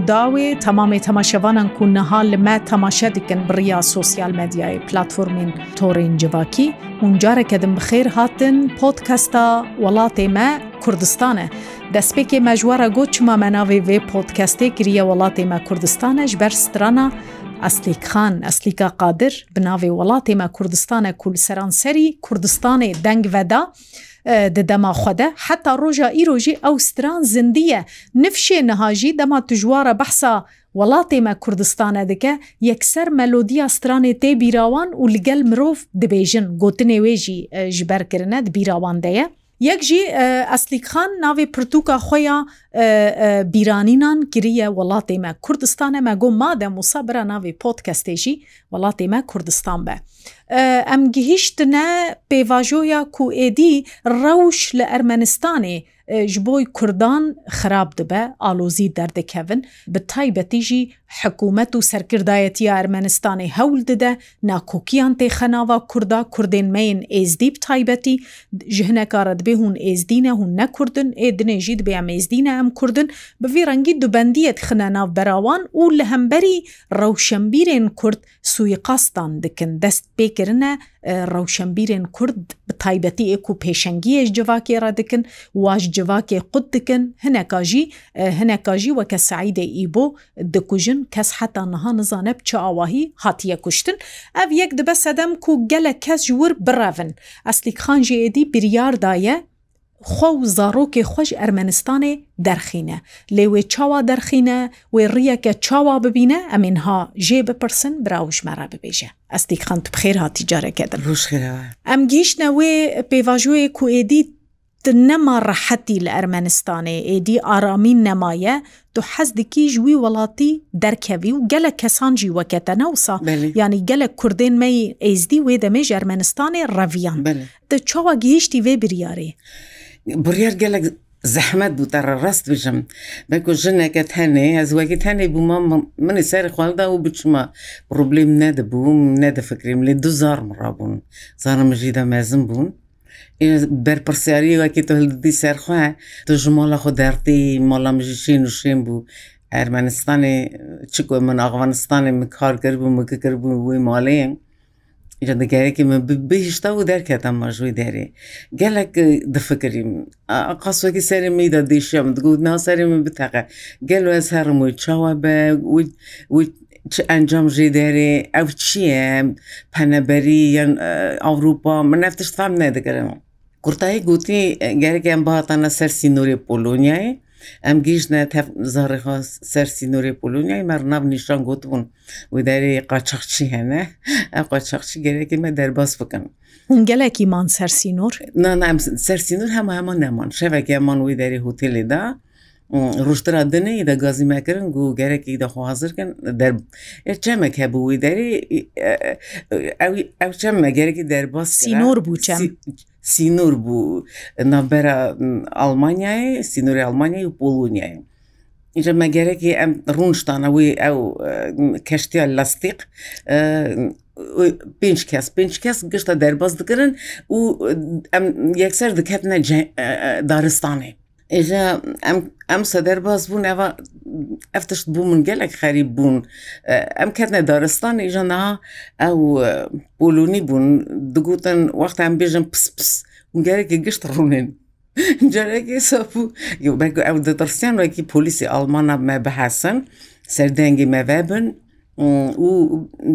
و داوێ تەمامی تەماشەوانان کو نەها li me temaşe dikin biriya sosyal medyayê platformên torên civakî hûn careke din bixêr hatin podkesta welatê me Kurdistan e destpêkê mejwara got çima me navê vê podkestê kiriye welatê me Kurdistan e ji ber strana Eslîkxan Eslîka qadir bi navê welatê me Kurdistan e kul seranserî Kurdistanê deng veda, di dema xwede heta roja îrojî ew stran zindiye nifşê niha jî dema tu jwara behsa welatê me Kurdistane dike yekser melodiya stranê tê bîrawan û li gel mirov dibêjin gotinê wê jî ji berkirine di bîrawan de ye یەک ژی ئەسلیکخان ناوێ پرتوکە خۆیان بیرانینان گریە وڵاتێمە کوردستانە مە گۆ مادە مووسبرە ناوێ پۆتکەستێژی وڵاتێمە کوردستان بە. ئەم گیهیشتنە پێڤژۆیە کو ئێدی ڕەوش لە ئەرمەنستانێ ji بۆی کوردان خراپ dibe ئالۆزی دەردەکەون bi تایبەتیژی حکوومەت و سەرکردایەتی ئارمەنستانی هەول ددە ناکۆکیان تێخەناوە کووردا کوردێنمەین ئێزدیب تایبەتی ژهنەکارت بێ هوون ئێزدینە هوون نەکردن ئێ دنێژید بێ ئەمێزدینە ئەم کوردن بەێ ڕەنگی دوبندیت خنە ناو بەراوان و لە هەمبەری ڕەوشەمبیرێن کورد سویقاستان دکن دەست پێکردە ڕەوشەمبیرێن کورد تایبەتی ئێک و پێشەنگیش جوواکێ ڕدکن واش جوواکێ قوت دکن هەنەکاژی هەنەکاژی وەکە سعیدە ئیبۆ دکوژن کوشتن کەس حتا نەها نزانە بچە ئاواهی هاتیە کوشتن ئەف یەک دبە سەدەم کو gelek کەس ور برevin ئەسلی خانجیێدی بریاردایە خۆ و زارۆکێ خۆش ئەرمەنستانێ دەرخینە لێوێ چاوا دەرخینە وێ ڕیەکە چاوا ببینە ئەمێنها ژێ بپرسن براوژمەرە ببێژە ئەستیک خەند بخێر هاتی جارەکەدن ڕژ ئەم گیشتە وێ پێواژوەیە کوئێدی نەما ڕەحەتی لە ئەرمەنستانێ ئێدی ئارامی نەمایە تو حەز دیکیژ وی وڵاتی دەرکەوی و گەلە کەسانجی وەکەتە ناوسا ینی گەلە کوردێن مەی ئیزدی وێ دەمێ ئەرمەنستانێ ڕەڤیان دە چاوە گەیشتی وێ بریارێ بریار گەلک زەحمەت بوو تەڕە ڕست بژم بەکو ژنەکەت هەنێ ئەزوەکەت هەنێ بوومە منی سەری خۆلدا و بچمە پرۆبلیم نەدەبووم نەدەفکریم لێ دوزار ڕابوون زانم ژیدا مەزم بوون دەرپرسیاریەکی تهدی سەرخوا دژمۆڵە خۆ دەرتی مۆڵەمژیشی نوشین بوو ئەرمەنستانی چکۆ من ئاغوانستانی من کارگر بوو مکەکرد بوو وی ماڵەیە جەدەگەرێکی من بهشتا و دەرکەتە مەژووی دەرێ گەلک دفکریم قاسوەکی سەری میدا دیشیم دگوت ناسەری من بتەقە گەل ئەس هەرمووی چاوە بە ئەنجام ژێ دەرێ ئەو چییە پەنەبەری یان ئەوروپا من نفتشتام نەدەگەرەوە کورتایی گوتی گەرەك ئەم بەهاتانە سەرسی نوری پۆلۆنیایە ئەم گیژنە زارێخوا سەرسی نوری پۆلۆنیای مەرناب نیشان گوتبوون وداری قاچەخچی هەنە ئە قاچەخچی گەرەێکی مە دەرباز بکەن. گەلێکیمان سەرسی نور نام سەرسی نور هەمە هەمان نەمان شەوێک ئەمان وی دەری هوتێلێدا ڕشترا دنەی دەگازیمەکردن و گەرەکی دەخوازرکن دەر چەمەک هەبووی دەری ئەو چەمە گەرەکی دەرباس سینۆر بوو چەم سینور بوو نابەرە ئەلمانیای سینوری ئەلمانیای و پۆلونیای اینجا مەگەرەکی ئەم ڕونشتانەوەی ئەو کەشتیا لەستیق پێنج کەس پێنج کەس گشتە دەرباز دکردن و ئەم یەکسەر دکەتنە دارستانی ئێژە ئەم سەدەر باز بوون ئەوە ئەفتشت بوو من گەلێک خەریب بوون ئەم کەتنە دارستان ئێژەنا ئەو پۆلونی بوون دگوتن وەختە ئەم بێژم پس پس گەرێکی گشت ڕوونێن جارێکی ساپو ئەو دەترسیان وەکی پۆلیسی ئالمانە مە بەحەسن سەردەنگی مەوە بن و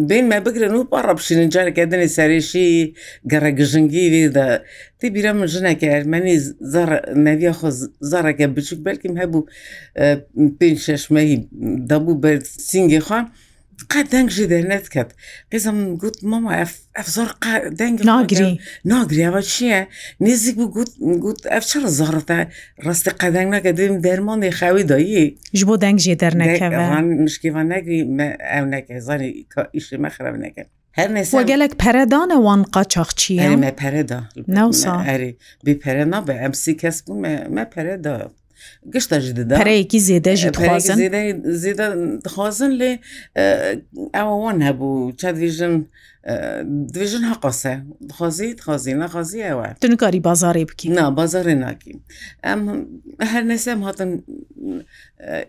دێنمە بگرن و پاڕە بشینن جارێکە دێنێ سارێشی گەڕەگژنگی لێدا تی بیرە من ژنەکە ئەرمەنی نەویە خۆ زارەکە بچوک بەلکیم هەبوو پێ شەشمەی دەبوو بە سنگی خوان قەت دەنگژی دەرنێت کرد قزم گوت مەما ئەف زۆر دەنگ ناگری ناگریەوە چییە نێزیک بوو گوت گوت ئەف چ زارەتە ڕاستی قەدەنگ نەکە دیم دەرمانی خاوی دایی ji بۆ دەنگژێ دەرنەکەوان مشکیوان نەگری ئەو نەکە زانی ئیشی مەخراب نەکەن her gelek peredane wan qaçax çiye me pereda Newsa erê bi perena be em sî kes bû me me pereda گشتەش ددا پەرەیەکی زێدەژی زێدە دخوازن لێ ئەوەوان هەبوو چاویژن دوێژن هەقاسە دخوازی دخوازی نەخوازی ئەوە تنکاری بازارێ بکەین نا بازارێ ناکەین ئەم هەر نەسەم هاتن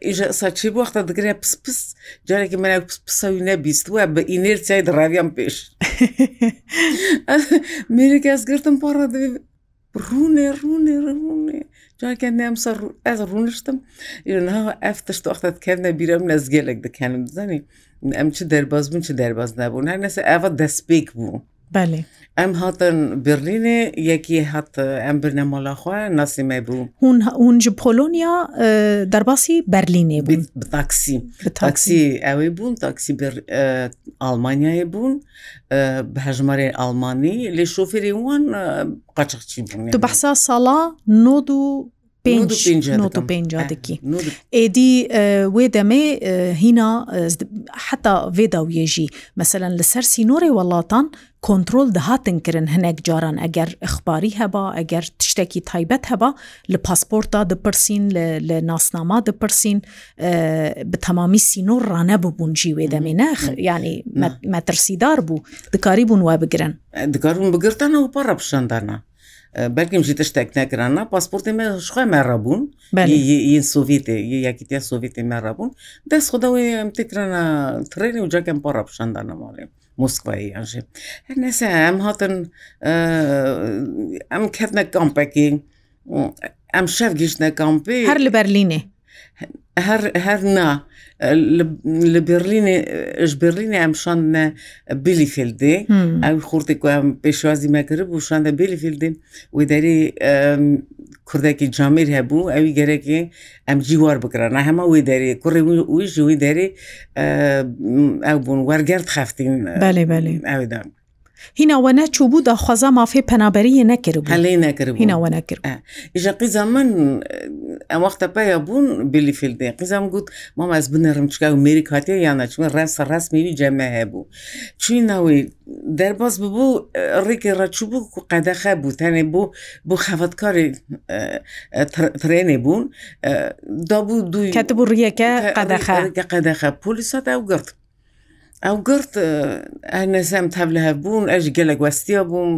ئیژە ساچی وەختە دەگرێ پس پس جارێکی منە پسەوی نەبیست وە بە ئینێرچای دڕاویان پێش میرێکی ئەس گرتم پاڕە ڕوونێ ڕوونێ ڕوونێ جاکەم سەر ئەز ڕوونشتم ئێنها ئەف تشتۆختت کردە بیرم لە زگەلێک دەکەنم بزانی ئەم چ دەرباز بوون چ دەرباز نبوون هەر نەسە ئەوە دەستپێک بوو. بەێ ئەم هاتن برلینێ یەکی هەت ئەم برنەمەڵاخوا ناسیمە بوو هون اونج پۆلۆنیا دەرباسی بەرلینێ بوو تاکسی تاکسی ئەوەی بوون تاکسی ئالمانیای بوون بەهژمارێ ئالمانی لێ شوفێری وان قاچقچی بوون بەحسا ساڵا نۆ و 5 ئێدی وێ دەمێ هینا حتا vêda و yêjî meselen li ser sînorê welatan kontrol dihatin kirin hinek caran eger ixbarî heba eger tiştekî taybet heba li pasporta dipirsîn li nasnama dipirsîn bi temamî sînor rane bûbûn jî wê demê nex yanî metirsîdar bû dikarî bûn we bigirin dikarbûn bigirtana û para pişandana بەلکم ژی تشتێک نەکراننا پاسپۆرتی مە شخوای مەڕەبوون ین سوڤێتی یەکیتیا سوڤێتی مەڕەبوون دەست خودەوەی ئەم تکرانە ترێنی و جەکەم پۆڕە پیششاندا نەماڵێم. Moskvayê an jî Her nese em hatin em ketne kampekî em şev giştne kampê her li Berlînê her herna li Berlînê ji Berlînê em şan me Bilifildê ew xurtê ku em pêşwazî me kirib û şan de Bilifildê wê derê kurdekî camir hebû ew gerekê em cî war bikiran hema wê derê kurê wî ji wî derê ew bûn wergert xeftin ew da هیناوە نەچوو بوو داخوازا مافێ پەنابەریە نەکرد هەلێ نەکرد هیناوە نەکرد ئیژە قیزە من ئەوەختە پێە بوون بلی فیلدێ قیزم گوت مام ئەس بنەڕم چکا و مێری کاتێ یانە چمە ڕێسە ڕاست میوی جەمە هەبوو چینەوەی دەرباز ببوو ڕێکی ڕەچوو بوو و قەدەخە بوو تەنێ بوو بۆ خەفتکاری ترێنێ بوون دابوو دوی کەتبوو ڕیەکە قەدەخە قەدەخە پلیسات ئەو گرت ئەو گرت نەسەم تەبلە هەبوون ئەش گەلە گوستیا بووم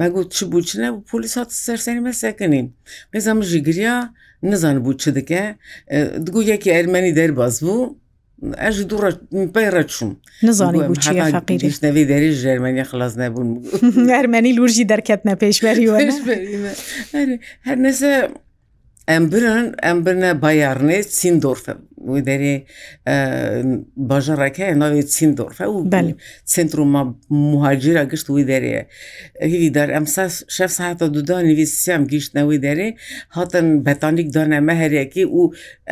مەگوت چ بوو چنە و پلیس هات سەرسەری مەسەکنین بێزم ژی گریا نزان بوو چ دکە دگو یەکی ئەرمەنی دەرباز بوو ئەش دوڕە پەیڕە چوم نزانانی بوویش دەوێ دەری ژێرمەنی خلاص نەبوون ئەرمەنی لورژی دەرکەت نە پێشوەری هەر نەسە ئەم برن ئەم برنە بایارنێ سیندۆرفە بوو و دەرێ باژەڕەکەی ناوێ چیندۆرفە و سنترومە مهاجرە گشت وی دەرێ هیوی دەر ئەمسا شە ساعتە دودانی ویسیام گیشتنەوەی دەرێ هاتن بەتانیک دانەمە هەرێکی و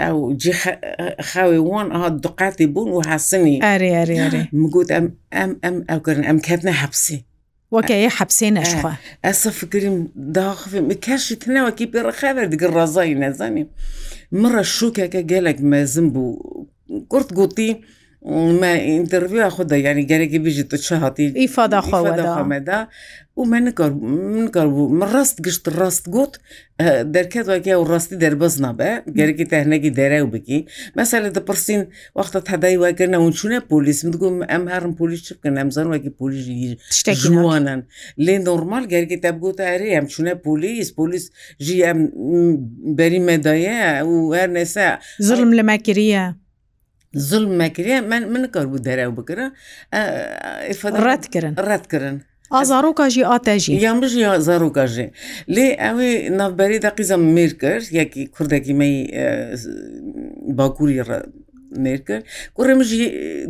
ئەو خاوێ وان ئا دقاتی بوون و حسنی ئەگوت ئەم ئەم ئەم ئەوکردن ئەم کەتنە حەبسی وەکەیە حەبسێنە ئەسە فکریم داخفم کەشی تنەوەکی پێڕەخەوە دیگە ڕزای نەزانیم مرە شوکێکە گەلێک مەزم بوو کورت گوتی ما ئینتەویە خوددا ینی گەرەێکی بژی تو چ هاتی ئیفاداخواەدا و من منکار بوو من ڕست گشت ڕست گوت دەرکات واکە و ڕاستی دەربەز نابە گەرەێکی تەهنەکی دەرە و بکی مەسا لە دەپرسین وەختە هەدای واکردنەوە چونە پلیس مگوم ئەم هەرم پلیس چ بکەن ئەمزان وەکی پلیژی شتێکوانن لێ نۆرمال گەرگی تەبگوت ئەری ئەم چونە پلیس پلیس ژی ئەم بەری مەدایە و هەر نێسە زرم لەمەکرە. زل مەکرێ من منکار بوو دەرەو بکرە ڕەتکردن ڕەتکردن. ئازارۆکژی ئاتەژی یان بژی زارۆکژێ لێ ئەوێ نافبەری دەقیزە مێر کرد یەکی کوردێکی مەی باکووری مێر کرد کوڕێ مژی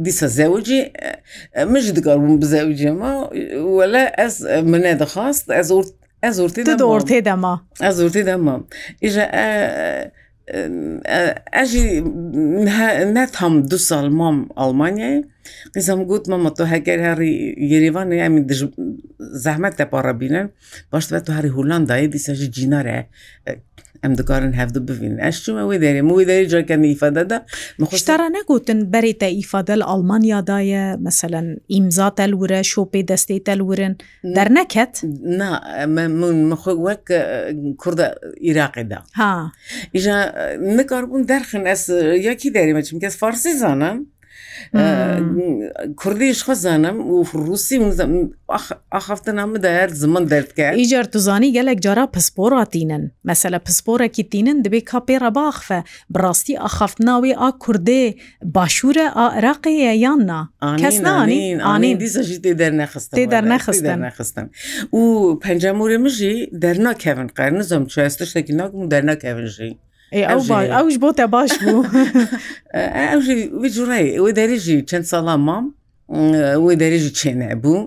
دیسە زەوجی مژ دکاربووم بزەوجێمە وەلا ئەس منە دەخواست ئەزۆر ئەزۆرتی دەۆرتێ دەما ئەزۆرتی دەما ئیژە ئەژی نەتام دو ساڵ مام ئەڵمانیای قزم گوت مەمە تۆ هەگەر هەڕی یریوان ئەمی زەحمەت تەپارە بینن باش بێت تو هەری هولندایی دیسەژی جینارە ئەم دکارن هەفت ببین ئەشتمە وی دەێ موی دەری جەکەن ئیفادەدا مخشتارە نەگوتن بەرێتە ئیفادە لە ئەڵمانیادایە مەمثلەن ئیمزا تەلورە شۆپی دەستی تەلورن دەرنەکەت وەک کووردە عراقیدا ها ئیژە نکاربوون دەرخن ئەس یەکی دەریمە چونکەس فارسی زانم کوردیش خەزانم و رووسی ئاخفتە نامەدایر زمان دەردکە ئیجار توزانی gelek cara پسپۆراتینن مەسەلە پسپۆرەکی تینن دەبێ کاپێ ڕەباخفە بڕاستی ئاخفتناوی ئا کوردێ باشوورە عراقەیە یاننا کەس نانین ئانی دیزەژی تێ دەرنەخست تێ دەرنەخستنەخستن و پەنجەمورێ مژی دەرناکەون قەرنزم چێستە شتێکی ناکم دەرناکەونژی. ئەوش بۆتە باش بوو ئەوژیژڕێ وێ دەریژی چەند ساڵام مام وێ دەریژی چێنە بوو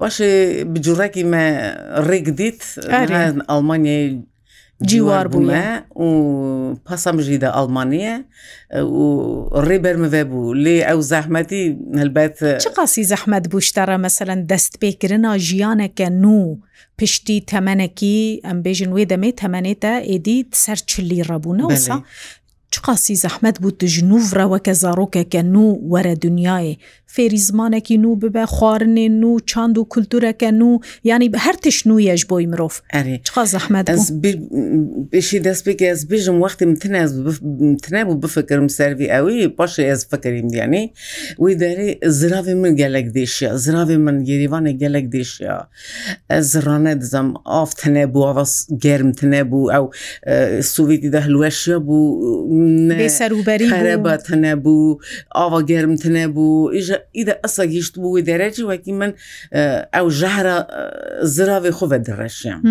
باشێ بجوڕێکی مە ڕێک دیت ئەلمانیای جیوار بووە و پاسەمژی دە ئەڵمانە و ڕێبەرمەوە بوو لێ ئەو زەحمەتی هەلبەت چ قاسی زەحمەت بوشتەرە مەسەەن دەست پێکردنا ژیانەکە نو پشتی تەمەنەکی ئەم بێژن وێ دەمێ تەمەێتە ئێدی سەر چلی ڕەبوونەوەسا چ قاسی زەحمەت بوو دژنوورەوەکە زارۆکەکە نو وەرە دنیاە فێری زمانێکی نو ببە خواردنێ نو چاند و کولتورەکە نو ینی بە هەر تش نویەش بۆی مرۆڤ زەحمەت بشی دەست پێ ئەس بێژم وقتی تنەبوو بفکرم سەروی ئەوی پاشە ئەس فکریم دیانی وی دەری زراوی من گەلک دێشە زراوی من گریوانە گەلک دێشە ئەس ڕانە دزم ئاف تنە بوو ئاواز گەرم تنە بوو ئەو سوویتی دە هلوەشە بوو سەروبەری بە تنە بوو ئاوا گەرم تنە بوو ئیژە اذا اصلا يشطبوا ودراجي ولكن او جهرة زراوي خوفا دراشيام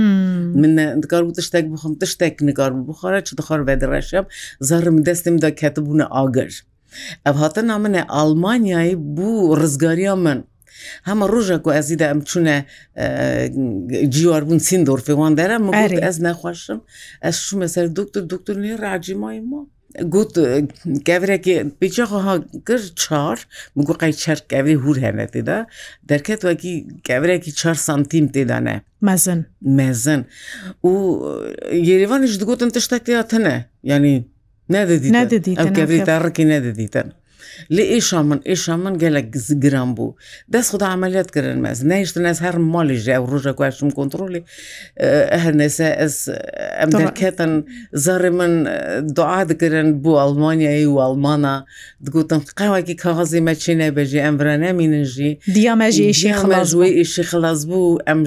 من دكار تشتاك بخم تشتاك نكار بخارة تشتخار بدراشيام زهر مدستم دا كاتبونا آقر ئەف هاتەنا منە ئالمانیایی بوو ڕزگاریا من هەمە ڕۆژێک و ئەزیدا ئەم چونە جیواربوون سندۆرفێوان دەرە ئەس نەخواشم ئەس شومە سەر دکتور دکتور نێ ڕاجی مای ما. گوت گەورێکی بجەخۆها گر چار بگو قەی چەر گەوری هور هەنە تێدا دەرکەت وەکی گەورێکی چار سانتیم تێدانە مەزن مەزن و یێریوانش دگوتن تشتێک تێدا تەنە ینی نەدەدی نەدەدی ئەو گەوری تا ڕکی نەدەدیتن لێ ئێشا من ئێشا من گەلە گزگران بوو دەست خدا عملیات کردن مەز نەیشتن ئەس هەر ماڵی ژێ و ڕژە گوشتم کۆنتترۆلی هەرنێسە ئەس ئەم دەکەتن زارێ من دوعا دکردن بۆ ئەلمانیایی و ئەلمانە دگوتن قاوەکی کاغازی مەچینە بەژێ ئەمرە نەمینژی دیامەژیشی خڵازوی ئیشی خلاص بوو ئەم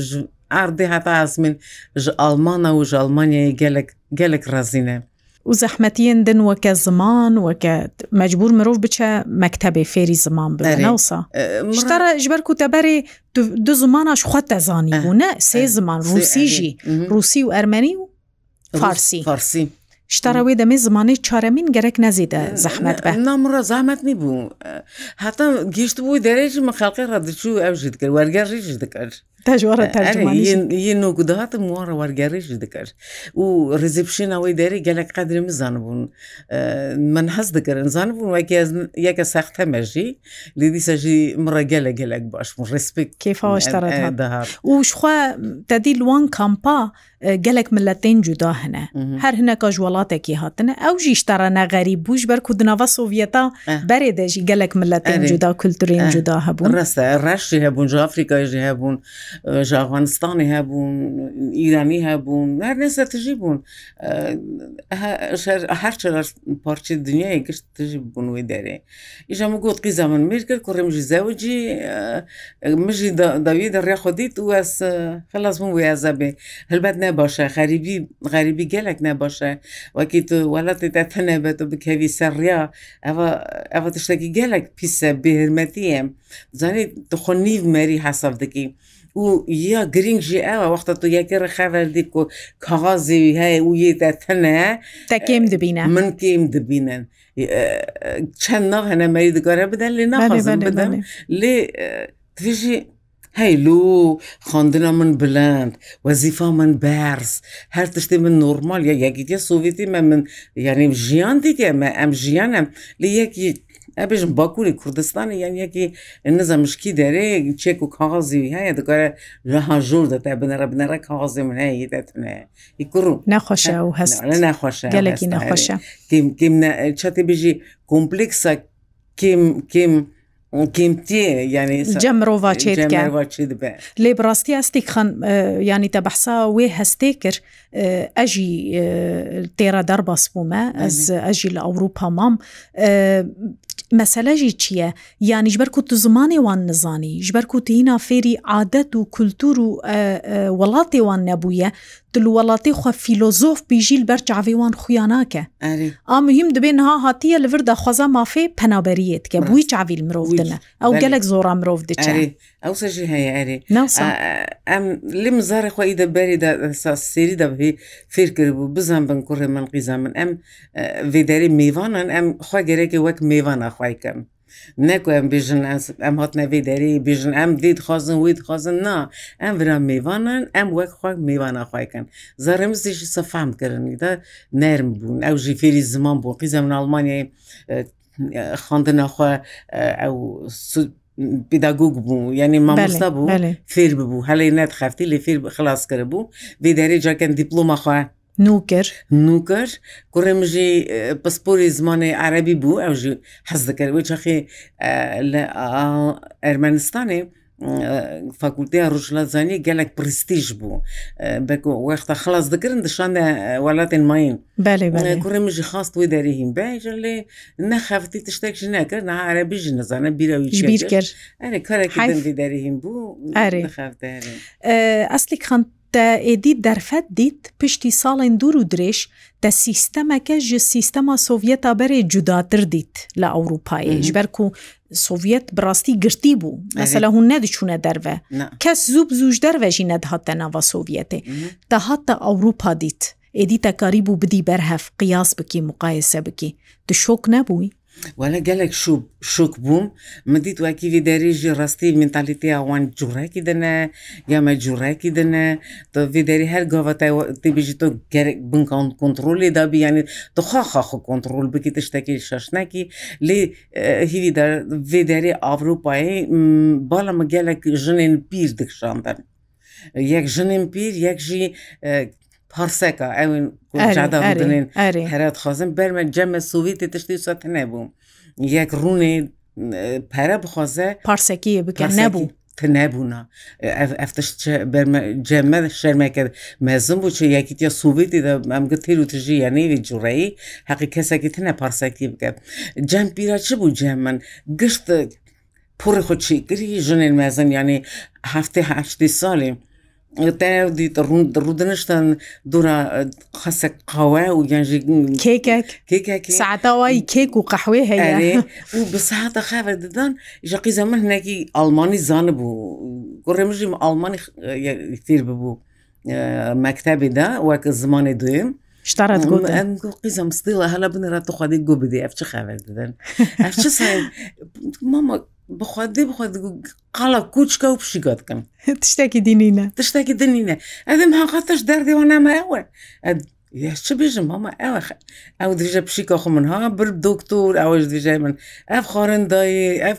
ئاردی هەتا ئەسمین ژ ئەلمانە و ژ ئەلمانیایی گەلک گەلک ڕزیینە. و زەحمەتیان دن وەکە زمان وەکە مەجبور مرۆڤ بچە مەکتتەبێ فێری زمان بنەوسا شتەرە ژبەر کوتەبەرێ دو زماناش خۆت دەزانی بوونە سێ زمان رووسیژی رووسی و ئەرمەنی و فارسی فارسی شتەڕەوەی دەمێ زمانی چارەمین گەرەک نەزیدە زەحمەت بە نامڕە زامەت نیبوو هەتا گیشت بووی دەرێژ مە خەڵقی ڕەدەچوو ئەوژت کرد وەرگە ڕیژ دەکرد. نۆگوداتم وارە وەرگێڕیش دەکرد و ڕزیپشینەوەی دەری گەلک قدرری مزان بوون من هەز دەکردن زان بوون یەکە سەختە مەژی لێدیسەژی مڕە گەلە گەلک باش ڕسپێک کێفاوەشتە و شخوا دەدی لوان کامپا. gelek milletên cuda hene her hineka ji welatekî hatine ew jî jîşterene gerî bûj ber ku di nava Sovyeta berê de jî gelek milletên cuda kulturên cuda hebûn reş jî hebûn ji Afrika jî hebûn ji Afganistanê hebûn İranî hebûn her nese tijî bûn her çeler parçe dünyayê girt tijî bûn wê derê îja min got qîza min mêr kir kurrim jî zewicî min jî davî derya xwedît û ez xelas min wê ezebê helbet ne نەباشە غەریبی غەریبی گەلێک نەباشە وەکی تو وڵاتی تەتەنە بێت و بکەوی سەریا ئەوە تشتێکی گەلێک پیسە بهرمەتیە زانیت دخۆ نیو مەری حساب دەکی. و یا گرنگژی ئەوە وەختە تو یەکێ خەوەردی و کاغازی هەیە و یێتەتەنە تەکێم دەبینە من کێم دەبینن چەند ناو هەنەمەری دگەرە بدەن لێ نابن بدەن لێ توژی هەیلو خواندنا من بلند وەزیفا من بەرز هەر تشتی من نۆرمال یا یەکیتە سوڤێتی مە من یعنی ژیان دیتێمە ئەم ژیانم لە یەکی ئەبێژم باکووری کوردستانی یان یەکی نزە مشکی دەرێ چێک و کاغازی هەیە دەگەرە لەها ژۆر دەتا بنەرە بنەرە کاغازی من هەیە دەتنێ کوڕ نەخۆشە و هەست نەخۆشە گەلێکی نەخۆشە چاتی بژی کۆمپلکسە کم کم جەمرۆڤ لێ بڕاستی ئەستێک خەن ینی تە بەحسا وێ هەستێ کرد ئەژی تێرە دەرباس بوومە ئەز ئەژی لە ئەوروپا مام مەسەلەژی چییە یانی ژبەر و تو زمانێوان نزانی ژبەر کوتینا فێری عادەت و کولتور و وڵاتێوان نەبووە دلوڵاتی خوا فیلۆزۆف بیژیل بەر چاویوان خویاناکە ئامهم دەبێن ها هاتیە لەوردا خۆزا مافێ پەنابەریت کە بووی چاویل مرۆڤ دنە ئەو گەلک زۆرا مرۆڤ دچێت ئەو سەژی هەیە ئەری ئەم لم زارە خۆی دەبەری سێری دەبێ فێر کردبوو بزان بن کوڕێ من قیزان من ئەم وێدەری میوانان ئەم خوا گەرەێکی وەک میوانە خوا خوایکەم. نەکو ئەم بژن ئەم هات نەوی دەری بژن ئەم دیت خوازن ویت خوازن نا ئەم ورا میوانن ئەم وەک خوا میوانە خوایکەن زەرمزیشی سەفام کردنی دا نرم بوون ئەو ژی فێری زمان بۆ قیزە من ئەڵمانیای خواندنەخوا ئەو پیداگوگ بوو یعنی مامۆستا بوو فێر ببوو هەڵی نەت خەفتی لە فێر خلاص کرد بوو بێ دەری جاکەن دیپلۆمەخوا نوکر نوکر کوڕێمژێ پسپۆری زمانی عربی بوو ئەو حەز دەکەەوەی چخی لە ئەرمەنستانێ فاکولتەیە ڕژلاتزانانی گەلک پرستیژ بوو وەختە خلاص دەکردن دشانە وڵاتێن ماین کوڕێمژی خاست وی دەریهیم باژە لێ نەخەفتی تشتێکش نەکرد نە عربیژ نەزانە بیرەوی کرد کارێکی دەریهیم بوو ئەسلی خند تە ئێدی دەرفەت دیت پشتی ساڵێن دوور و درێژ دە سیستەمەکە ژە سیستەما سۆڤەتا بەرێ جوداتر دیت لە ئەوروپایش بەرک و سۆڤەت بڕاستی گرتی بوو مەسەلا هون نەدەچوونە دەرەوە کەس زوب زوش دەرەژی نەدهاتە ناوە سۆڤەتێ تا هاتە ئەوروپا دیت ئێدی تەکاری بوو بدی بەرهەف قیاس بکی مقایسە بکی دشۆک نەبووی وەە گەلێک شوک بووم مدیت واکیوی دەریژی ڕاستی منتالیتی ئەوان جوڕێکی دەنە یامە جوڕێکی دەنە تۆوی دەری هەر گاوەتیبیژی تۆ گەرێک بنکان کنتترۆلی دابییانیت دخواخواخ کنتترۆل بکیت شتێکی شەشنەکی لێ هیوی وێ دەری ئاڤروپایی باڵەمە گەلێک ژنێن پیر دکشاندن. یەک ژنم پیر یەک ژی پارسەکە ئەوین کوچاداڵێن هەرات خۆزم بەرمە جەمە سوویتی تشتی سوەت نەبووم یەک ڕوونێ پەرە بخۆزە پارسەکیە بکە نەبوو. نەبوونا ئەفتش جەمە شەرمەکە مەزم بوو چ یەکیتە سووبیتی ئەمگە تیر و تژی یا نێوی جوڕایی حەقی کەسێکی تەنە پارسەکی بکەن جەم پیرا چ بوو جە من گشت پڕی خۆچی گری ژنێن مەزن یانیه هەفته هەشتی ساڵیم دی ڕوودنشتن دوورە خەسەك قاوە و گەنج ساعتەوای کێک و قەحوێ هەیە و بساعتە خەبەر ددان ژەقی زەمە هەنێکی ئەلمانی زانە بوو گوڕێمژیم ئەلمانی تیر ببوو مەکتتەبیدا وەکە زمانی دویم شتارات قیزم ستیڵە هەلا بنرە توخوادی گو بدی ئەف چه خەبەر ددن ماما بخوادێ بخواد قاڵە کوچکە و پشیگۆ بکەم تشتێکی دینینە تشتێکی دنینە ئەدەم هاقاتش دەردێەوە نامەوە چ بێژم ئەمە ئەوە ئەو دژە پشیکە خ منها بر دکتۆر ئەوەش دژای من ئەف خۆرن دایێ ئەف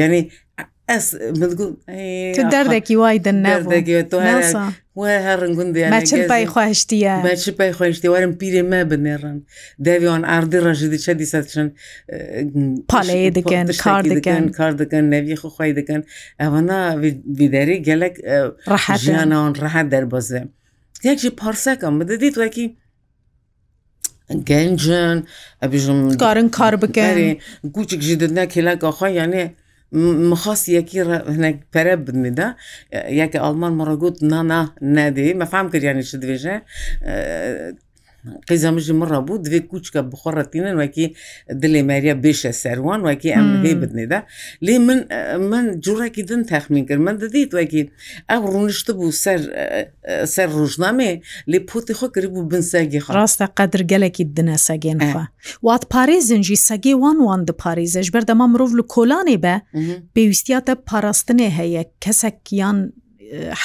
ینی ئەس دەردێکی وای دەنناێت وای هەڕن گوندیانپای خوشتە پای خوشتی وارم پیرێ مە بنێڕن داویان ئاردی ڕژی دیچە دیسەچن پاڵەیە دەکەن کار دەکەن کار دەکەن نەوی خخوای دەکەن ئەوەنا بیداری گەلک ڕحژیانەوەن ڕحات دەربەزێ یەکشی پارسەکەم بدەدیت وەکی گەنجن ئەبیژم کارن کار بکاری گوچێک ژی دەدنە کلەکە خۆی یانێ مخص یەکی هەنێک پەرە بنیدا یەکە ئەلمان مڕگووت نانا نەدی مەفام کردیانی چ دوێژە قیزەمژی مڕە بوو دوێ کوچکە بخۆڕەتینن وەکی دلێ ماریا بێشە سەروان وەکی ئەم هەی بدنێدا لێ من من جوڕێکی دن تەخمین کرد من دەدەیت وەکی ئەو ڕونشت بوو سەر سەر ڕژنامێ لێ پۆتی خۆ کرد بوو بنسەگی خڕاستە قەدر گەلێکی دنە سەگەنخوا وات پارێزنجی سەگێ وان وان دپارێزەش بەردەما مرۆڤ لە کۆلانێ بە پێویستیاتە پاراستنێ هەیە کەسەکیان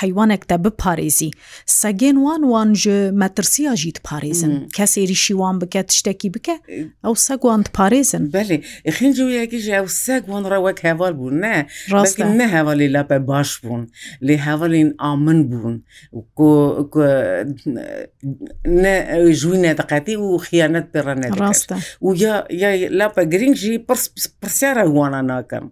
حیوانێکتە بپارێزی سەگێن وان وان ji مەترسیا ژیت پارێزن کەسێری شیوان بکەت شتێکی بکە ئەو سەگوان پارێزن بەێ خنجویەکی ئەو سەگوان ڕەوەک هەواڵ بوون نە ڕاستە نە هەواڵی لاپە باش بوون لێ هەواڵین ئامن بوون ژووی نەدەقەتی و خیانەت پێڕەنە ڕاستە و یا لاپە گرنگژی پرسیارە وانە ناکەم.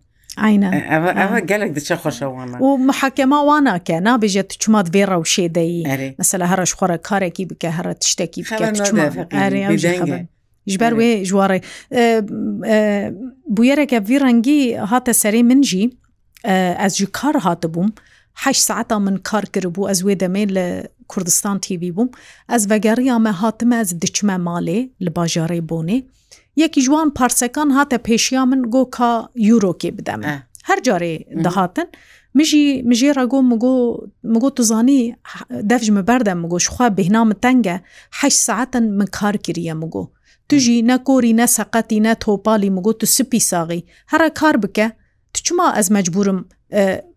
ئەوە گەلێک دچە خۆشەوە و مححکەما وا ناکە نابێژێت چمات بێ ڕەوشێدەی مەسەلا هەرش خۆرە کارێکی بکە هەرە تشتێکی ژبەر وێ ژوارێ بویەرێکە وی ڕەنگی هاتە سەری منجی ئەس ji کار هاتبووم. ح ساعتا من کار کردبوو ئەس وێ دەمێ لە کوردستان تیوی بووم ئەس بەگەڕیا مە هاتمە ئەس دچمە مالێ لە باژارەی بۆنێ یەکی جوان پارسەکان هاتە پێشیا من گۆکە یورۆکێ بدەم هەر جارێ دەهاتن مژی مژێ ڕگۆ مگۆ توزانی دەفژمە بەردەم مگۆشخوا بهنا من تەنگە ح ساعتن من کار کریە مگۆ توژی نەکۆری نەسەقەتی نە تۆپالی مگۆ تو سپی ساغی هەرە کار بکە تو چما ئەز مەجبورم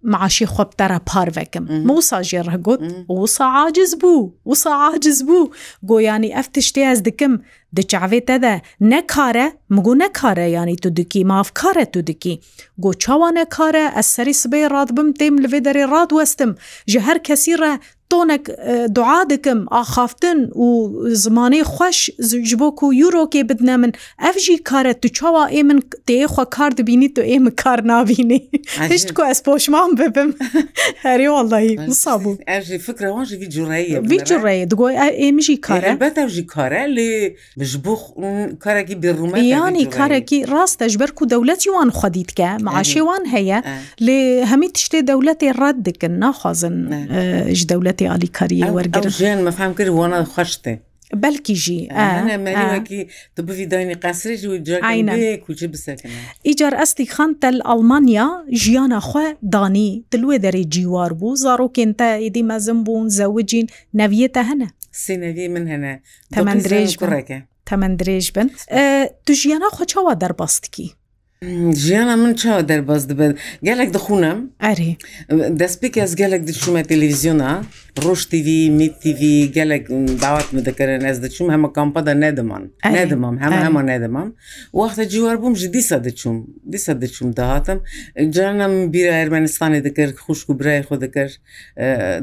معاشی خۆ بتەرە پارڤەکەم موسا ژێ ڕگوت وسا عاجز بوو وسا عاجز بوو گۆیانی ئەف تشتێ ئەس دکم دچاوێتەدە نەکارە مگو نەکارە ینی تو دکی مافکارە تو دکی گۆ چاوانە کارە ئەس سەری سبەی ڕادبم تێم لەوێ دەرێ ڕادوەستم ji هەر کەسی ڕە تۆنێک دوعا دەکەم ئاخافتن و زمانەی خوش ji بۆ و یورۆکێ بدنە من ev jî karre tu çawa ê min têxwa kar dibînî tu ê min kar navînê Hişt ku ez poşman bibim herê wallahî misa bû Ev jî fikra wan ji vî cureyê Vî cureyê digo êm jî kare bet ev jî kare lê ji bo karekî birûme yanî karekî rast te ji ber ku dewlet wan xwedî dike maaşê wan heye lê hemî tiştê dewletê red dikin naxwazin ji dewlet حکوومەتی ئالیکاریە وەرگرت ژێن مەفام کرد وەە خوشتێ. بەلکیژی بڤیدانی قاسرێکوچ ئیجار ئەستی خان تەل ئەلمانیا ژیانە خوێ دانی دلوێ دەری جیوار بوو زارۆکێن تا ئیدی مەزم بوون زەوجین نەویێتە هەنە سینەوی من هەنە تەمەندرێژ بڕێکە تەمەندرێژ بن تو ژیانە خۆچەوە دەرباستکی ژیانە من چاوە دەرباز دەبێت گەلێک دەخونم ئەری دەست پێکەس گەلێک دەچوومە تەلویزیۆنا ڕۆژ تیوی میتیوی گەلێک داوات من دەکەرن ئەس دەچوم هەمە کامپەدا نەدەمان نەدەمام هەمە هەمە نەدەمام وەختە جیوار بووم ژ دیسە دەچوم دیسە دەچوم داهاتم جانم بیرە ئەرمەنستانی دەکرد خوشک و برای خۆ دەکرد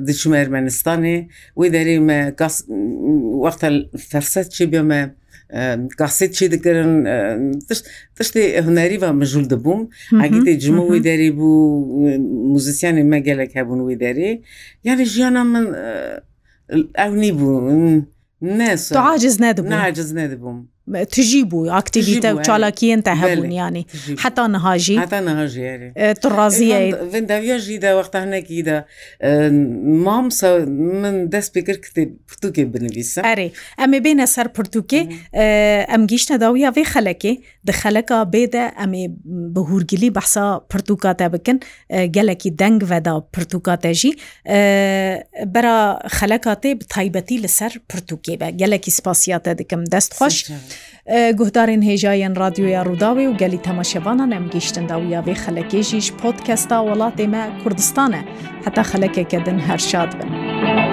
دەچوم ئەرمەنستانی وی دەریمە وەختە فەرسەت چی بێمە kaset çê dikirin tiştê hunerî ve mijûl dibûm egîtê cimû wî derê bû muzisyanê me gelek hebûn wî derê yani jiyana min ew nîbû ne aciz nedibûm naciz nedibûm تجی بوو ئاکتیویتە و چالاکیێنتە هەبوونیانی حتا نهاژی تو ڕازیەداویژیداوەختا هەنەکیدا مام من دەست پێکرد پرتوکێ بنویسە ئەرێ ئەمێ بێنە سەر پرتوکێ ئەم گیشتە داویە وێ خەلەکێ دخەلەکە بێدە ئەمێ بەهورگلی بەسا پرتوکاتە بکن گەلێکی دەنگ veda پرتوکاتەژی بەرا خەلەکاتێ تایبەتی لەسەر پرتوکێ بە گەلێکی سپاسیاتە دکم دەستخۆش. گوهدارên hêjayên radyoya Rûdawê û gelî temaşevanan em gîştin da ya vê xelekê jî ji podkesta welatê me Kurdistanê heta xelekeke din herşad bin.